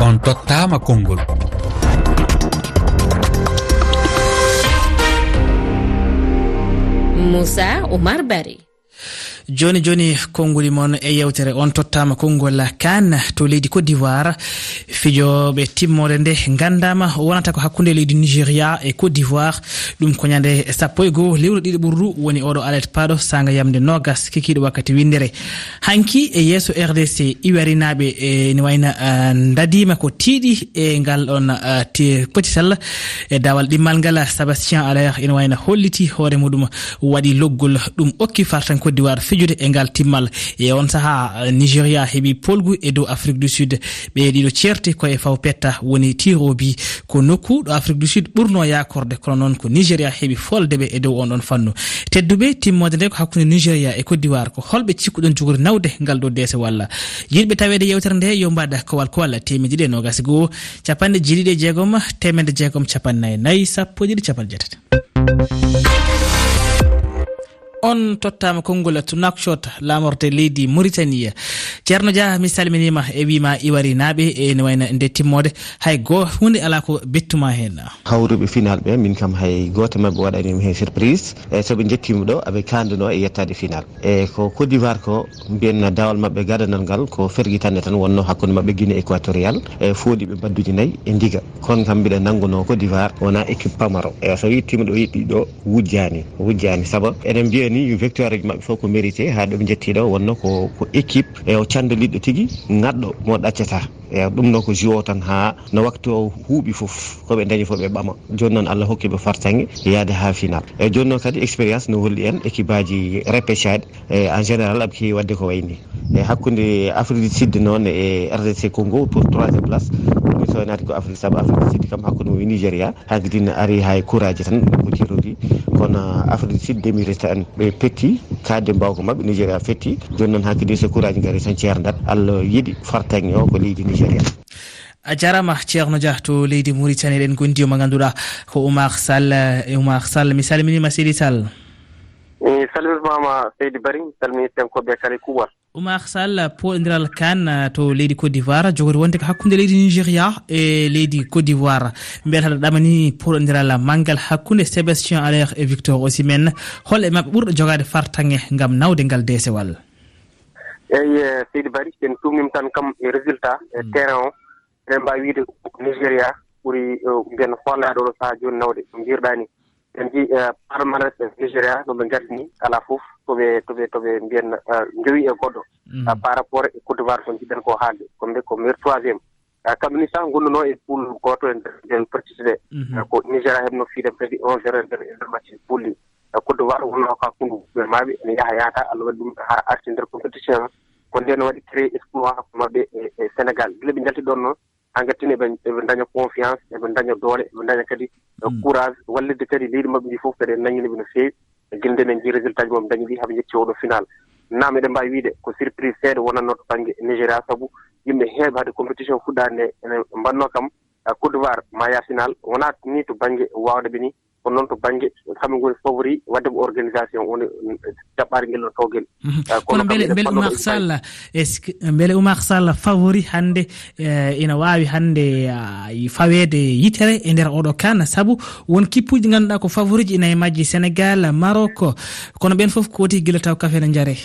on tottama konngol. Moussa oumar bari joni joni konnguli moon e yewtere on tottama konngol kane to leydi côte d'ivoire. Fijoɓe timmode nde gandama wonata ko hakkude e leydi nigéria e côte d'ivoire. Ɗum ko ñande sappo e goho lewru ɗiɗi ɓurru woni oɗo alet paɗo saga yamde nogas kikiɗo wakkati windere. Hanki e yesso rdc iwarinaɓe e ni wayna e dadima ko tiiɗi e ngal ɗon potital e, e dawal ɗimmal ngal sébastien alaire ene wayna holliti hoore muɗum waɗi loggol ɗum okki fartan côte d'ivoire. fijude e ngal timmal. E on saaha nigéria heeɓi polgu e dow afrique du sud. Ɓe ɗiɗo certi koye faw petta woni tirobi. Ko nokku ɗo afrique du sud ɓurno yakorde kono noon ko nigéria heeɓi foldeɓe e dow on ɗon fannu. Tedduɓe timmode nde ko hakkude nigéria e côte d'ivoire ko holɓe cikkuɗon jogori nawde ngal ɗo dese walla. Yiɗɓe tawede yewtere nde yo mbaɗa kowal kowal temedde temeɗiɗi e nogasi e goho. Capanɗe jiɗiɗi e jeegom temedde jeegom capannayyi nayyi sappo e ɗiɗi capanɗe jeetati. on tottama konngol tunakshot lamorde leydi mauritania. Ceerno dia mi salminima e wima iwari naaɓe ene wayno nde timmode. Hay goo hunde ala ko bettuma hen hawruɓe final ɓe min kam hay goto mabɓe waɗanima hen surprise. Eyi soɓe jettima ɗo aɓe kanduno e yettade final. E ko côte d'ivoire ko mbiyen dawal mabɓe gadanal ngal ko ferguitande tan wonno hakkude mabɓe guine équatorial e, e fooɗi ɓe badduji nayyi e ndiga. Kono kam mbiɗa nangguno côte d'ivoire wona équipe pamaro. E so yettima ɗo yiɗɗi ɗo wujjani wujjani saabu eɗen mbiya ni victoire ji mabɓe fof ko mérité ha ɗoɓe jettiɗo wonno ko ko équipe e o candaliɗɗo tigui ŋaɗɗo mo ɗaccata. E ɗum noon ko jus o tan ha no waktu o huuɓi foof koɓe dañi fof ɓe ɓama. Joni noon allah hokkiɓe fartangue yaade ha final. E joni noon kadi expérience no holli en équipe aji répétiaɗe e en général aɓe kewi wadde ko wayni. E hakkude afrique du sud noon e rdc congo pour troisiéme place ɗumi sownati ko afrique saabu afrique du sud kam hakkude mum e nigéria. Hankkadine ari ha couraji tan ko jiru kono afrique du sud demirita en ɓe petti kadde mbawko mabɓe nigéria fetti. Joni noon hakkide so courage gaari tan ceerdat allah yiiɗi fartaŋe o ko leydi nigéria. A jarama ceerno dia to leydi mauritanie eɗen gondi o mo ganduɗa ko oumar sall. E oumar sall mi salminima seydi sall. Mi salminimama seydi bari mi salmini tenkoɓe kala kuwal oumar sall poɗodiral kan uh, to leydi côte d'ivoire. Jogori wonde ko hakkude leydi nigéria e leydi côte d'ivoire. Beele haɗa ɗamani poɗodiral manggal hakkude sébastien alaire et victor osimene holɓe mabɓe ɓurɗo jogade fartange gam nawde ngal deesewal. Eyi eh, seydi bari en tumnim tan kam e résultat e mm. terrain o. Eɗen mbawi wiide nigéria ɓuuri eh, mbiyen hoolaɗo ɗo saaha joni nawde no mbirɗani ɓe mbi parmares nigéria no ɓe gardini ala fof toɓe toɓe toɓe mbiyen euh, jowi e goɗɗo. Mm. Par rapport e côte d'ivoire ko jiɗen ko haalde kombe ko meilleur troisiéme euh, ni sah gonnuno e poul goto e nder pertise ɗe mhm. euh, ko nigéria heɓno fiide kadi un zéro e nder e nder match e pulli côte d'ivoire wonno ka kundu ɓe maɓe ene yaaha yaata allah waɗi ɗum ha arti nder compétition. Ko nde no waɗi créé espoir maɓɓe e, e sénégal. Gila ɓe jalti ɗon noon hankkadine eɓe daña confiance eɓe daña doole eɓe daña kadi hmm. eh, courage wallidde kadi leydi maɓɓe ndi fof kadi en nañiniɓe no feewi e gilden en ji résultat ji moɓe dañi ɗi haɓe jetti oɗo final. Nam eɗen mbawi wiide ko surprise seeɗa wonanno to banggue nigéria saabu yimɓe heeɓe hade compétition fuɗɗade nde ene mbanno kam eh, côte d'ivoire ma yaa final wona ni to banggue wawde ɓe ni kono noon to banggue kamɓe gooni favori wadde mo organisation woni eh, jaɓɓare ngel ɗon towguel mhm. ah, kono beele beele oumar sall est ce que beele oumar sall favori hannde eh, ina wawi hannde ah, fawede yitere e nder oɗo kana saabu won kippuji ganduɗa ko favori ji e majji sénégal maroc. Kono ɓen foof ko woti guila taw kafene jaare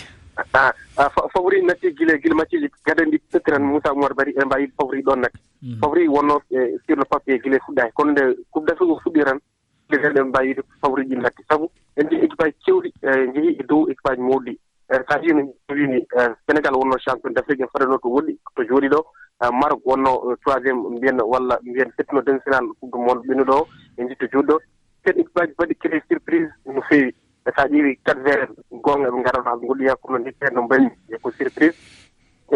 ah, favori natti guila guila matciji gada ndi tottiran moussa oumar bari ene mbawi favori ɗon natti. Mhm. Favori wonno eh, sur le papier guila e fuɗɗaki kono nde coupe d' afrique o fuɗɗi tan eɗen mbawi wiide ko ji dakhte sabu en jeehi équipe aji kewɗi jeehi e dow équipe aji mawɗi so a yino wini sénégal wonno champion d' afrique en faɗano to woɗɗi to jooɗi ɗo. E Marok wonno e troisiéme mbiyen walla mbiyen settino demi final coupe du monde ɓennuɗo o en jitto juutɗo ten équipe aji mbaɗi créé surprise no feewi. E so a ƴeewi quatre vert gonga ɓe garano haɓe goɗɗoya kono ndippeɗ no mbayi ko surprise.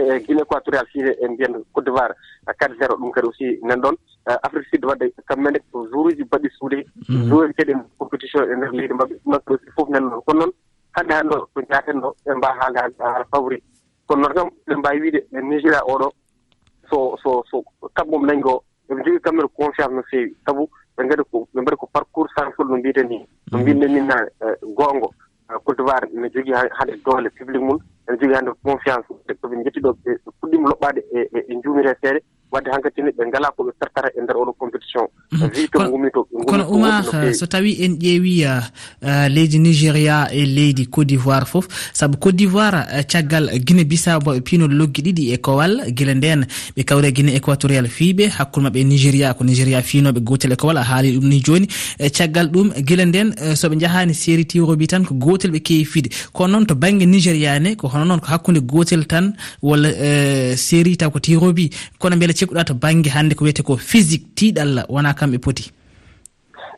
e guine équatorial sise e mbiyen côte d'ivoire quatre zéro ɗum kadi aussi nan ɗon. Euh, Afrique sud wadde kamɓene ko jour uji baɗɗi suude. Mhm. Jouri kadi compétition e nder leydi mabɓe. Ɗumaɓe aussi fof nan ɗon. Kono noon hannde hannde o ko jaaten ɗo ɓe mbawa haalde haala favori kono noon kam ɓe mbawi wiide nigéria oɗo. So so so taɓɓum nangi o eɓe jogui kamɓene confiance no feewi. Saabu ɓe gadi ko ɓe mbaɗi ko parcours sansol no mbiten ni. No mbinɗen ni na euh, euh, côte cultivare ne jogui hade doole publique mum ene jogii hannde confiance :fra komin jettiɗo ɓe puɗɗiima loɓɓaade e juumiri e feere wadde hankkadine ɓe ngala ko ɓe pertata e nder oɗo compétition. Mhm. Vi to gumi to kono oumar euh, so tawi en ƴeewi euh, euh, leydi nigéria e leydi côte d'ivoire fof saabu côte d'ivoire caggal guine bisabo ɓe piinol loggi ɗiɗi e kowal guila nden ɓe kawri e guine équatorial fiiɓe hakkude maɓɓe e nigéria ko nigéria fiinoɓe gotel e kowal a haali ɗum ni joni e caggal ɗum guila nden soɓe jahani séri tiroɓi tan ko gotel ɓe keewi fiide. Kono noon to banggue nigéria ne ko hono noon ko hakkude gotel tan walla séri taw ko tiroɓi kono beele cikkuɗa to banggue hannde ko wiyete ko physique tiɗalla wona kamɓe poti?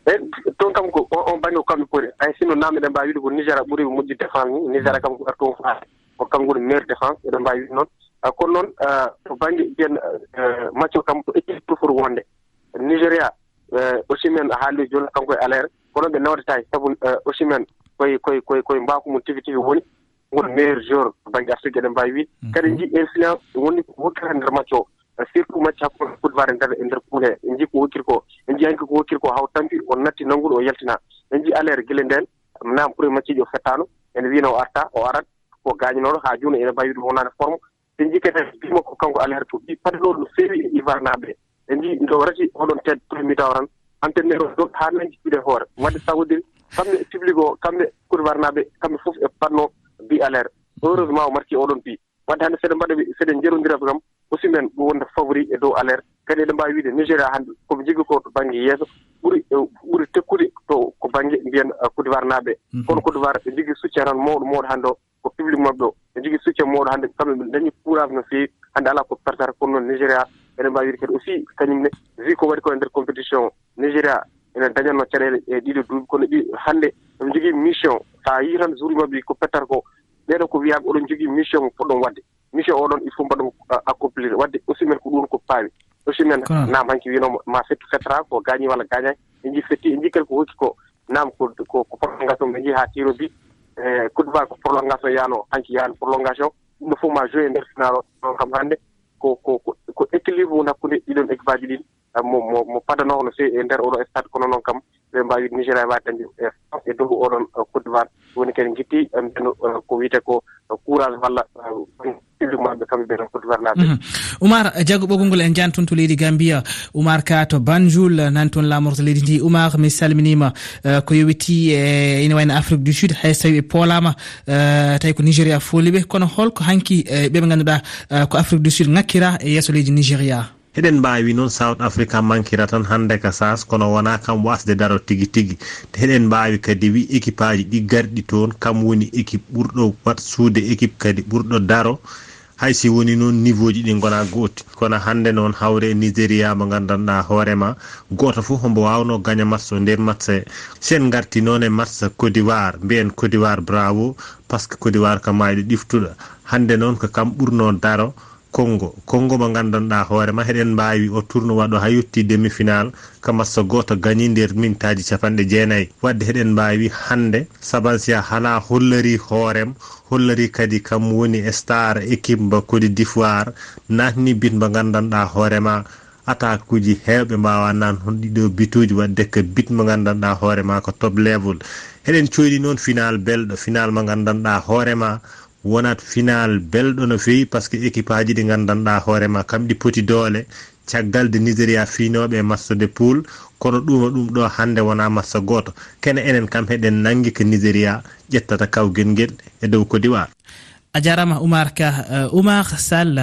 Eyi toon kam ko on bange ko kamɓe poti. Ay sinno namde eɗen mbawi wiide ko nigéra ɓuuri moƴƴi défense ni. Nigéra kam ko ar toon faade ko kanngoni maire défense eɗen mbawi wiide noon. Ah, kono noon ah, to banggue mbiyen eh, match o kam ko équipe pour foti wonde. Nigéria eh, aussimen haali joni kanko e alaire kono ɓe nawdetaki sabu eh, osimen koye koye koye koye mbaako mum tigi tigi woni woni meilleur joueur to banggue afrique eɗen mbawi wiide mhm. kadi ji influence woni wokkata e nder match o. surtout macce hakkude footbare e nder e nder kuule he en jii ko wokkiri ko en jii hanki ko wokkiri ko haw tampi on natti nannguɗo o yaltina. En jii alere gila e ndeen nam pour macciiji o fettano ene wiino o arta o arat ko gañinoɗo ha juuno ene mbawi ɗum wonaani forme. En jii kadi mbima ko kanko alere to ɗi padanoɗo no feewi e ivarnaaɓe ɓee en jii ndo rati oɗon teed premier taw tan antenneɗo ɗo ha nanji ɓiɗe hoore. Wadde sagodiri kamɓe e public o kamɓe e kurwarnaaɓe kamɓe fof e panno bi alere heureusement o marki oɗon bi wadde hannde seɗe mbaɗa seɗen jerondiraɓe kam aussi men ɗum wonta favori e dow alerte. Kadi eɗen mbawi wiide nigéria hannde koɓe jogui ko to banggue yeeso ɓuuri e ɓuuri tekkude to ko banggue mbiyen uh, côte d'ivoire naaɓe. Mhm. Kono côte d'ivoire ɓe jogui soutien tan mawɗo mawɗo hannde o ko public mabɓe ɗo ɓe jogui soutien mawɗo hannde kamɓe ɓe dañi courage no feewi hannde ala ko pertata kono noon nigéria eɗen mbawi wiide kadi aussi kañumne wi ko waɗi ko e nder compétition nigéria ene dañatno caɗele e ɗiɗo duuɓi. Kono ɗi hannde eɓe jogui mission sa a yii tan jour mabɓe ko pettata ko ɓeɗo ko wiyaɓe oɗon jogui mission mo poɗɗon wadde. mission oɗon il faut mbaɗum euh, accomplir wadde aussi men ko ɗum ko paami aussi men nam hanki winomo ma fettu fettata ko gañi walla gañani e jii fetti e jii kadi ko hokki ko nam ko ko prolongation ɓe jii ha tiro bi. E côte d'ivoire ko prolongation yaano hanki yaani prolongation. Ɗum ɗo fof ma joué e nder final o ɗon kam hannde. Ko ko ko équilibre woni hakkunde ɗiɗon équipe aji ɗiɗi. Ah, mo mo padanoo no fewi e ndeer oɗo e stade kono noon kam ɓe mbawi nigéria mbawi dañde e e dow oɗon côte d'ivoire. Woni kadi guitti mbino uh, ko wiyete ko uh, courage walla uh, maɓe kamɓe ɓe côte d'ivoire naaɓe mhm. oumar jaggo ɓoggol ngol en jan toon to leydi gambia. Oumar ka to banjoul nani toon lamorto leydi ndi. Oumar mi salminima ko yowiti e ina wayno afrique du sud. Hayso tawi ɓe poolama tawi ko nigéria fooliɓe kono holko hanki ɓeɓe ganduɗa ko afrique du sud ŋakkira e yesso leydi nigéria. eɗen mbawi noon south africa mankira tan hande ka sas kono wona kam wasde daro tigui tigui eɗen mbawi kadi wi équipe aji ɗi garɗi toon kam woni équipe ɓurɗo wat suude équipe kadi ɓurɗo daro. Haysi woni noon niveau ji ɗi gona gooti. Kono hande noon hawre nigéria mo gandanɗa hoorema goto foof hombo wawno gaña match o nder match e. sen garti noon e match codivoir mbiyen codivoir bravo par ce que codivoir ka mayɗo ɗiftuɗo hande noon ko kam ɓurno daro. Congo Congo mo gandanɗa hoorema heɗen mbawi o tourne waɗo ha yetti demi final ka match goto gagni nder mintaji capanɗe jeenayyi wadde heɗen mbawi hande sabansiyah hala hollori hoorem. Hollori kadi kam woni e star équipe mo Cote d'ivoire. Natni bit mo gandanɗa hoorema attaque uji hewɓe mbawa nan hon ɗiɗo bituji wadde ko bit mo gandanɗa hoorema ko top level. Heɗen eɗen noon final belɗo final mo gandanɗa hoorema wonat final belɗo no fewi par ce que équipe aji ɗi gandanɗa hoorema kamɗi poti doole caggal de nigéria finoɓe e massa de poule. Kono ɗuma ɗum ɗo hande wona massa goto. Kene enen kam heɗen nangui ko nigéria ƴettata kawguel nguel e dow ko diwar a jarama oumar ka euh, oumar sall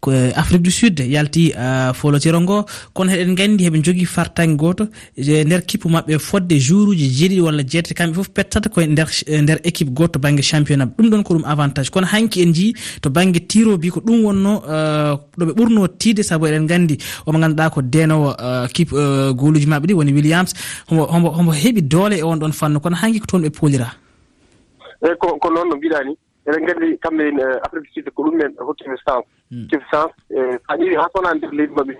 ko eh, afrique du sud yalti eh, uh, folotiro ngo. Kono heɗen gandi heɓe jogui fartaŋ goto e nder kipu mabɓe fodde jour uji jeeɗiɗi walla jeetati. Kamɓe foof pettata koye nder eh, nder équipe goto to banggue championnat. Ɗum ɗon ko ɗum avantage. Kono hanki en jii to banggue tirobi ko ɗum wonno uh, ɗoɓe ɓurno tiide saabu eɗen gandi omo ganduɗa ko denowo uh, kipe goluji mabɓe ɗi woni williams. Hombo hombo heeɓi doole e on ɗon fannu. Kono hanki ko toon ɓe poolira? Eyyi ko ko noon no mbiɗa ni eɗen nganndi kamɓe eh, afrique sud ko ɗum men hokkimi chance kif chance so a ƴeewi haa sowonaa nder leydi maɓɓe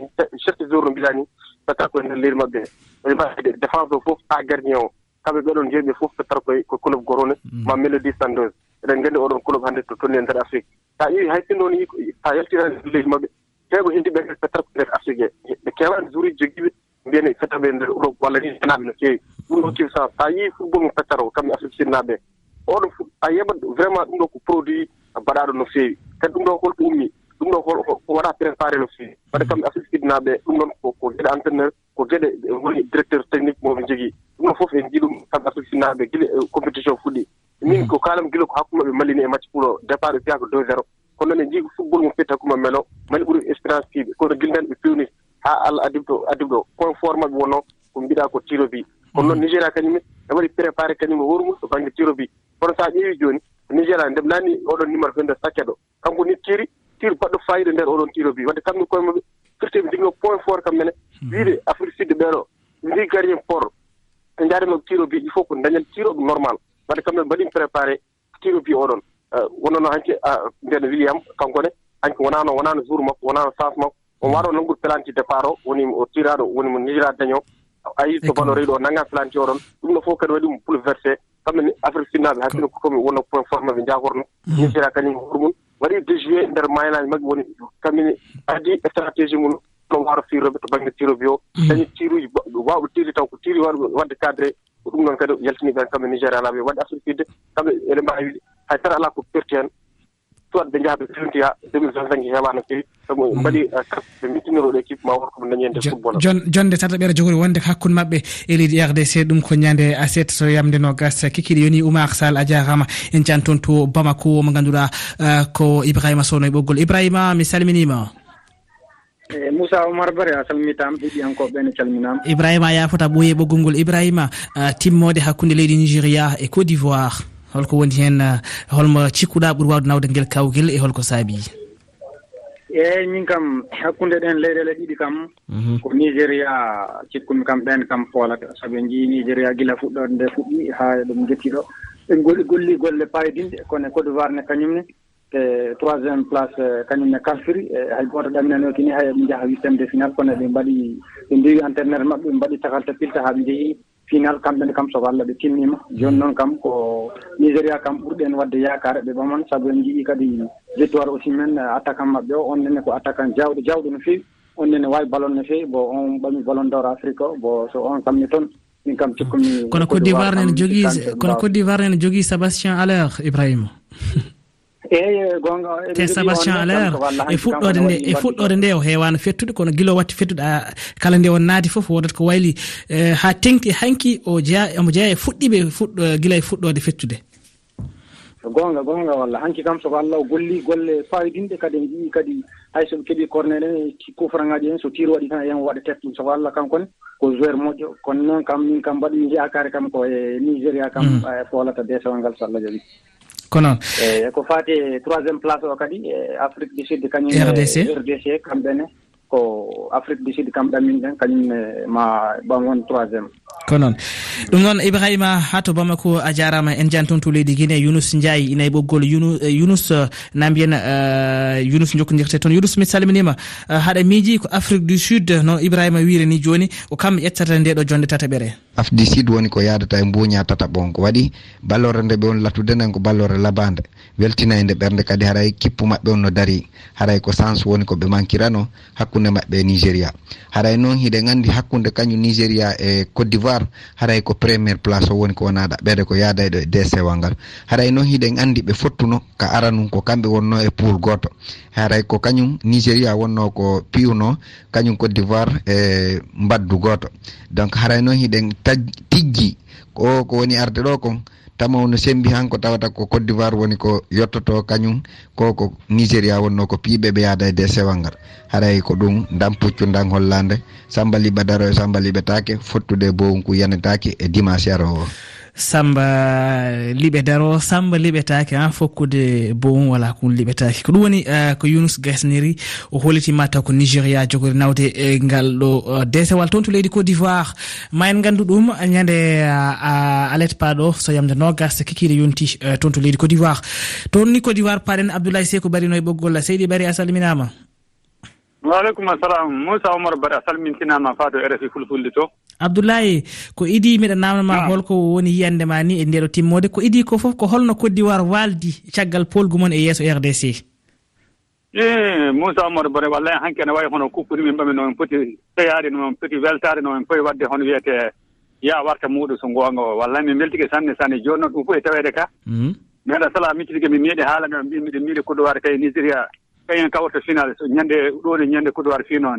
chaque jour no mbiɗa ni fata koye nder leydi maɓɓe. Ene mbaɗe défense o fof haa gardien o. Kamɓe ɓeɗon jeeɓe fof ɓe tara koye ko club gorone hmm. ma mélodie sandeuse eɗen nganndi oɗon club hannde to tonni e nder afrique. So a ƴeewi hay sinno ni so a yaltiran e ndeer leydi maɓɓe heeɓo hindiɓe ɓe tara ko nder afrique. E ɓe kewani jour uji jogiiɓe mbiyene fettaɓe nder europe walla ni henaaɓe no feewi ɗum hokkimi chance so a yii football mo feccata o kamɓe afrique sud naaɓe oɗo a yeɓat vraiment ɗum ɗo ko produit mbaɗaɗo no feewi kadi ɗum ɗo holko ummi ɗum ɗo ko waɗa préparé no feewi waɗa kam assistidnaɓe ɗum ɗon ko geɗe entraîneur ko geɗe e woni directeur technique moɓe jogii ɗum ɗon fof en jii ɗum kam assistidnaɓe gila e compétition fuɗɗi. Min hmm. ko kalam gila ko hakkumaɓe mallini e match pour départ ɓe fiya ko deux zéro. Kono noon en jii football mo fetti hakkuma melo mali ɓuri expérience fiiɓe. Kono gildan ɓe pewni ha allah adibɗo adibɗo point fort maɓe wonno ko mbiɗa ko tiro bi kono noon hmm. nigéria kañumen e waɗi préparé kañum e horumu to e banggue tiro bi kono so a ƴeewi jooni nigéria ndem naani oɗon numéro fe nder sacket o kanko ni tiri tiri baɗɗo fayida nder oɗon tiro bi. Wadde kamɓe koye maɓe firteɓe jogino point fort kam mene hmm. wiide afrique sud ɓeɗo ndi gardien hen port ɓe jaarima tiro bi il faut ko dañen tiroɓe normal. Wadde kamɓe mbaɗin préparé tiro bi oɗon. Euh, Wonnono hanke euh, nden william kankone hanke wonano wonano jour makko wonano sens makko. On hmm. waɗo nanngude planti départ o woni o tiraɗo woni mo nigéria daño ayi to balo reyɗo o nannga planti oɗon. Ɗum ɗo fof kadi waɗi mo bouleversé kamɓene afrique sinnaɓe hakkille ko komi wona point fort maɓe jakorno nigéria hmm. kañum e hoore mum waɗi déjué nder maynaji maɓɓe woni kamine addi e stratégie mum no waro firoɓe to banggue tiroɓe o dañi hmm. tiruji wawɓe tiri taw ko tiri waɗ wadde cadré ko ɗum noon kadi yaltini ɓen kamɓe nigéria laɓe waɗi afrique fidde. Kamɓe ene mbawi wiide hay tara ala ko perti hen. soit ɓe njaha ɓe pelontiya 2025 heewa no fewi. Sabu mm. mbaɗi uh, ɓe mittinoroɗo ma worko koɓe dañi hende football. jonde tata ɓeeɗa jogori wonde hakkude mabɓe e leydi rdc ɗum ko ñande aset so yamde no gas. Kikiɗe yoni oumar sall a jarama en can toon to bamako mo ganduɗa uh, ko ibrahima sowno e ɓoggol. Ibrahima mi salminima. E moussa oumar bare a salmitam ɗiɗiyankoɓe ne calminama ibrahima a yafota ɓoye ɓoggol ngol. Ibrahima uh, timmode hakkude leydi nigéria e côte d'ivoire. holko woni hen eh, holmo cikkuɗa ɓuuri wawde nawde guel kawguel e holko saabi. Eyyi min kam hakkunde ɗen leyɗele ɗiɗi kam mhm. ko nigéria cikkumi kam ɓen kam poolata saabu en njii nigéria gila fuɗɗode nde fuɗɗi ha e ɗum jettiɗo ɓe goli golli golle payidinde e kono e côte d'ivoire ne kañumne e troisiéme place eh, kañumne kalfiri e hay goto ɗaminanokini hay ɓe njaha huitiéme de final kono ɓe mbaɗi ɓe mbiwi entraineur maɓɓe ɓe mbaɗi takalta pilta ha ɓe njehii final kamɓene kam soko Allah ɓe timmima. Joni noon kam ko nigéria kam ɓurɗen wadde yakare ɓe ɓaman saabu en jiiɗi kadi victoire aussi men eh, attaquant mabɓe o. On nene ko attaquant jawɗo jawɗo no fewi. On nene wawi ballon no fewi. Bon on ɓami ballon d'or afrique o. Bon so on kamni toon min kam cikkumi kono côte d'ivoire nene jogui kono côte d'ivoire nene jogui sébastien à ibrahima. eeyi gonga te sabatien alaire e fuɗɗode nde e fuɗɗode nde o heewano fettude kono gila o watti fettuɗa kala nde on naati foof wodat ko wayli e, ha tengti hanki o jeeya omo jeeya e fuɗɗiɓe fuɗɗo guila e fuɗɗode fettude. Gonga gonga walla hanki kam soko allah o golli golle fayidinɗe kadi en jii kadi hay soɓe keeɓi cornel en kufrangaji en so tir waɗi tan yen waɗa tettum soko allah kankone ko joueur moƴƴo kono noon kam min kam mbaɗi yakare kam ko e nigéria kam mm. e folata desewal ngal so allah jaɓi ko noon? Eyi ko fati e troisiéme place o kadi e afrique du sud kañum e rdc rdc kamɓene ko afrique du sud kam ɗamin ɗen kañumne ma ɓam woni troisiéme ko noon? Ɗum noon ibrahima ha to bamako a jarama en janton to leydi guine younus ndiaye ina e ɓoggol younus e, na mbiyen younus jokkodirte toon. Younus mi salminima haɗa miiji ko afrique du sud no ibrahima wiiri ni joni ko kam ƴettata nde ɗo jonde tataɓere. afdicide woni ko yadata e mbuña tataɓon ko waɗi ballore nde ɓe on lattude nden ko ballore labade weltina e nde ɓerde kadi haray kippu maɓɓe on no dari. Haray ko sens woni ko ɓe mankirano hakkude maɓɓe e nigéria. Haray noon hiɗen gandi hakkude kañum nigéria e côte d'ivoire haray ko premiére place o woni ko wonaɗa ɗaɓɓede ko yaada e ɗo e desewal ngal haray noon hiɗen andi ɓe fottuno ka aranum ko kamɓe wonno e pool goto. Haray ko kañum nigéria wonno ko piwno kañum côte d'ivoire e mbaddu goto. Donc haray noon hiɗen tiggi. Ko ko woni arde ɗo kon tama no sembi han ko tawata ko côte d'ivoire woni ko yottoto kañum. Ko ko nigéria wonno ko piiɓe ɓe yaada e de sewal ngal. Haray ko ɗum dan puccu dan hollande. Samba liɓe daro e samba liɓe take fottude e bowunku yanetake e dimanche aro o samba liɓe daro samba liɓetake ha fokkude bowum wala kon liɓetake. Ko ɗum woni eh, ko younus gasniri o holitima taw ko nigéria jogori nawde e ngal ɗo eh, desewal. Toon to leydi côte d'ivoire ma en gandu ɗum ñande eh, alet paɗo so yamde nogas kikiɗe yonti toon to leydi côte d'ivoire. Toon ni côte d'ivoire paɗen abdoulaye seko barino e ɓoggol seydi bari a salminama. Waaleykum assalam. Moussa oumar bari a salmintinama faa to rfi fulfulde to. abdoulaye ko idi miɗa namdama ah. holko woni yiyande ma ni e ndeɗo timmode ko idi ko foof ko holno côte d'ivoire waldi caggal polgu mon e yeeso rdc e moussa amadou bore wallay hanke ne wayi hono kuppudi min ɓami nomin poti seyade nomin poti weltade nomin poti e wadde hono wiyete ya warta muɗum so goonga o. Wallay min beltike sanne sanne joni noon ɗum fof e tawede ka. Mm. Meeɗa sala miccitike mi meeɗi haala mi mbi miɗe miiɗi coudoir kay nigéria. kañen kawrata final ñannde ɗo ne ñannde kudowar fino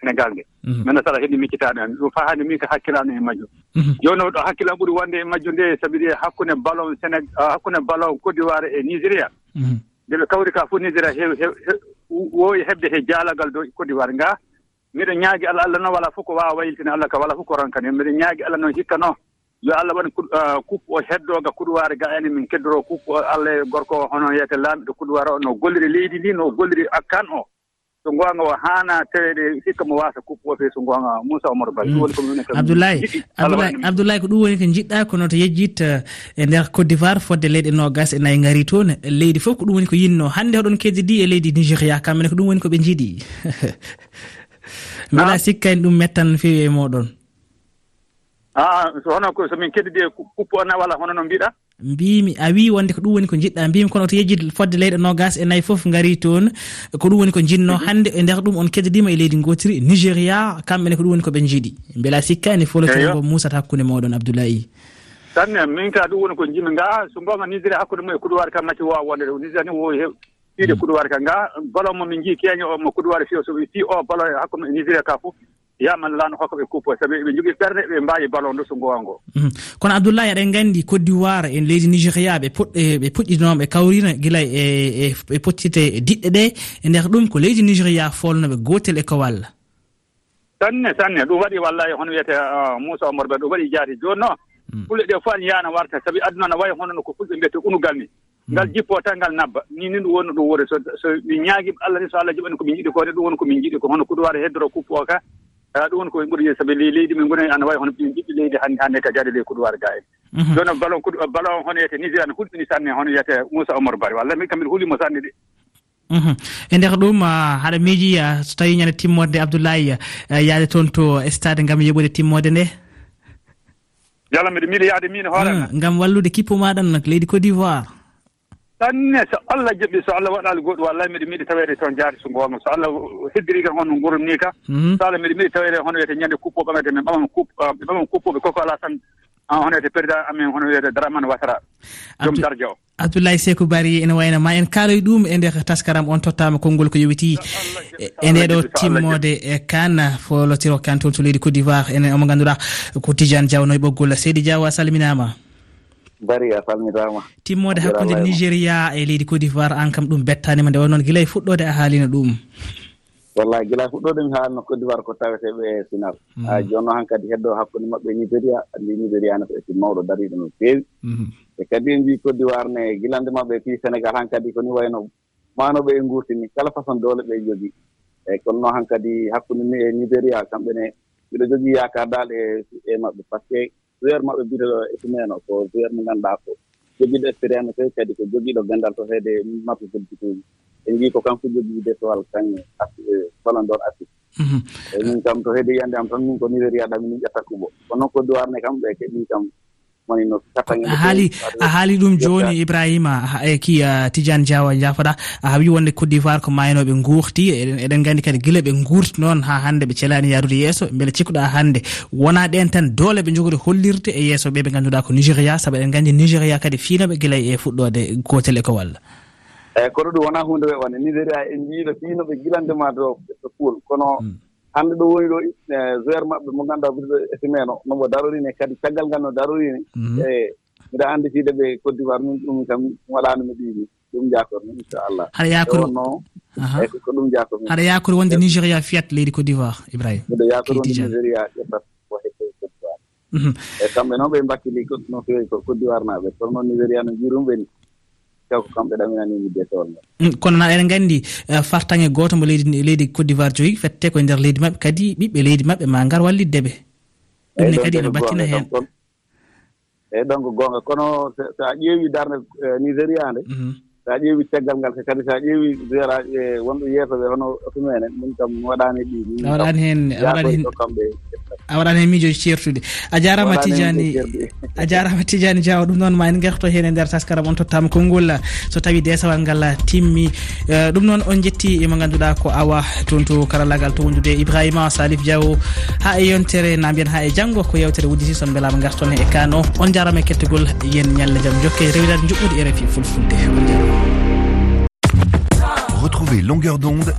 sénégal nde. Mhm. Maintenant saɗa heɗi miccitaɗe an ɗum fa hannde min ko hakkilano e majjum. Mhm. Jooni noon ɗo hakkillan ɓuri wonde e majjum nde sabi de hakkunde ballon sénég hakkunde ballon côte d'ivoire e nigéria. Mhm. Nde ɓe kawri ka fof nigéria hew wowi heɓde he jaalagal dow e côte d'ivoire ngaa miɗo ñaagi allah allah noon wala fof ko wawa wayiltine allah ka wala fof ko ronkan en miɗo ñaagi allah noon hikka noon yo allah waɗ coupe ah, o heddoga kuɗowaare ga ene min keddoro coupe o allah e gorko o hono wiyete laamɗo kuɗowaare o no golliri leydi ndi no golliri akkan o. So goonga o haana taweede hikka mo waasa coupe o fe so goonga moussa omar ba. Ɗum mm. woni komin abdoulaye abdoulaye abdoulaye ko ɗum woni ko jiɗɗa kono to yejjit eh, e nder côte d'ivoire fodde leyɗe nogas e nayi gaari toon eh, leydi fof ko ɗum woni ko yinno hannde hoɗon keddidi e leydi nigéria kamɓene ko ɗum woni koɓe jiiɗi mbiɗa sikka en ɗum mettan no fewi e moɗon. a so hono somin keddidi e kuppu ona walla hono no mbiɗa? Mbimi a wi wonde ko ɗum woni ko jiɗɗa mbimi kono to yejjid fodde leyɗe nogas e nayyi foof gaari toon ko ɗum woni ko jinno mhm. hande e nder ɗum on keddidima e leydi gotiri nigéria kamɓene ko ɗum woni koɓe jiiɗi beela sikka ene folotongo musata hakkude moɗon abdoulayi tanne min ka ɗum woni ko jimi nga. So gonga nigéria hakkude mum e kuɗowari kam natti wawa wonde nigéria ni wowi hew fiide mm. kuɗowari e e ka nga. Balon momin jii keeño o mo kuɗowari fi o so fi o balon hakkude e nigéria ka fof yaman laano hokka ɓe kuppo sabi eɓe jogui perde ɓe mbawi ballon nde so ngowa ngo. Mm-hmm. Kono abdoullahi aɗen gandi côte d'ivoire en leydi nigéria ɓe puɗɗe ɓe puɗɗinoma ɓe kawrina guila e, e ɓe pottite diɗɗe ɗe. E nder ɗum ko leydi nigéria folnoɓe gotel e kowalla sanne sanne ɗum waɗi wallahi hono wiyete ah, moussa omar ɓe ɗum waɗi jaati joni noon. Mm-hmm. Fulɓe ɗe fof an yana warta saabi aduna no wayi hono no ko fulɓe mbiyete unugal ni. Mm-hmm. Ngal jippo tan ngal nabba. Ni ni ɗum woni ɗum wori so so min ñaagui allah ni so allah joɓani komin jiɗi ko de ɗum woni komin jiɗi ko. Hono kuɗo heddoro kuppo o ka. ha ɗum woni koye ɓuuri yeeso sabi leydi min goni ana wawi hono ɓiɓɓe leydi hannde hannde ka jaade ley kuɗuwar ga en mhm. jooni ballon ballon hono yete niger ana hulɗini sanne hono yete moussa omar bari. Walla min kam mbiɗa hulimo sanne ɗe mhm. e nder ɗum ah, haɗa miiji ah, so tawi ñande timmode abdoulaye ah, yaade toon to stade gam yeɓude timmode nde? Yalla mbiɗa miila yaade min hoore hmm, ngam wallude kippo maɗan leydi côte d'ivoire. sanne so allah jaɓɓi so allah waɗali goɗɗo wallahi miɗa miɗi tawede toon jaati so ngoonga. So allah heddiri kan hono no ni ka. Mhm. So allah miɗa miɗi tawede hono wiyete ñannde kuppo ɓamete min ɓamam kup ɓe ah, ɓamam kuppoɓe koko ala tan hono wiyete président amin hono wiyete daraman watara joom dardia o abdoulaye sekou bari ene wayno ma en kaaloy ɗum e nder taskaram on tottama konngol ko yowiti. E ndeɗo timmode e kane folotiro kane toon to leydi côte d'ivoire enen omo ganduɗa ko tidiane diawno e ɓoggol. Seydi diaw a salminama bari a salmitama. Timmode hakkude nigéria e leydi cote d'ivoire an kam ɗum bettanima nde wonnoon guila e fuɗɗode a haalino ɗum? Wallahi gila fuɗɗode mi haalno cote d'ivoire ko taweteɓe e final. Mm. Ah, ha jonno han kadi heddo hakkude maɓɓe e nigéria andi nigéria ne ko équipe mawɗo dariɗo no feewi. Mm-hmm. E kadi en mbi cote d'ivoire ne gilande maɓɓe fi sénégal han kadi koni wayno manoɓe e gurtini kala façon doole ɓe jogii. Eyi kono noon han kadi hakkude e nigéria kamɓe ne mbiɗo jogii yakardal e e maɓɓe par ce que joueur maɓɓe mbiteɗo etumeno ko joueur mo ganduɗa ko jogiiɗo expérience fewi kadi ko jogiiɗo gandal to heede mappo politiqueji en mbi ko kanko jogii desowal kan ballon e d'or afrique mhm. eyi min kam to heede yiyande am tan min ko nigéria ɗami min ƴetta kubo. Kono nokko e duwarne kam ɓe keɓi kam a haali a haali ɗum joni ibrahima e ki uh, tidiane diawa jafoɗa a wi wonde côte d'ivoire ko maynoɓe guurti eɗen gandi kadi guila ɓe guurti noon ha hande ɓe celani yarude yesso beele cikkuɗa hande wona ɗen tan doole ɓe jogori hollirde e yesso ɓe ɓe ganduɗa ko nigéria. Saabu eɗen gandi nigéria kadi fiinoɓe guila e fuɗɗode gotel e ko walla eyyi kono ɗum wona hunde weɓande nigéria en jiino fiinoɓe gilandema ma dow pool kono hmm. hannde ɗo woni ɗo joueur maɓɓe mo ngannduɗa ɓurɗo e semaine o. Nomo darorini kadi caggal ngal no darorini mhm. e mbiɗa anndi fiide ɓe côte d'ivoire min ɗum kam waɗano mi ɗiɗi ɗum jakormi inchallah. Haɗa yakori wonno eyi ko ɗum jakormi haɗa yakori wonde nigéria fiyat leydi côte d'ivoire ibrahima mbiɗa yakori wonde nigéria ƴettat ko hekke côte d'ivoire. Eyi kamɓe noon ɓe mbakkili no fewi ko côte d'ivoire naɓe kono noon nigéria no jiirumɓe ni. taw ko kamɓe ɗaminani mijeto allah mm, kono na eɗen gandi eh, fartange goto mo leydi leydi côte d'ivoire joyi fette koye nder leydi mabɓe kadi ɓiɓɓe leydi mabɓe ma ngar wallidde ɓe. Ɗumne kadi ene battina hen eyyi ɗon ko goonga. Kono so a ƴeewi darde eh, nigéria nde mhm. so a ƴeewi caggal ngal kadi so a ƴeewi gérage wonɓe yeetoɓe hono tumene min kam waɗani ɗi a waɗani hen a waɗani hen a waɗani hen miijoji ceertude a jarama tidiani a jarama tidiani diawa ɗum noon ma en gerto hen e nder taskaram on tottama konngol so tawi desawal ngal timmi e, ɗum noon on jetti emo ganduɗa ko awa toon to karallagal to wondude ibrahima salif diawo ha e yontere na mbiyen ha e janggo ko yewtere udditi son beelama garton e kano on jarama e kettogol yen ñalle jaam jokke rewidade juɓɓude e rfi fulfulde. On jarama Retrouvez Longueur d'onde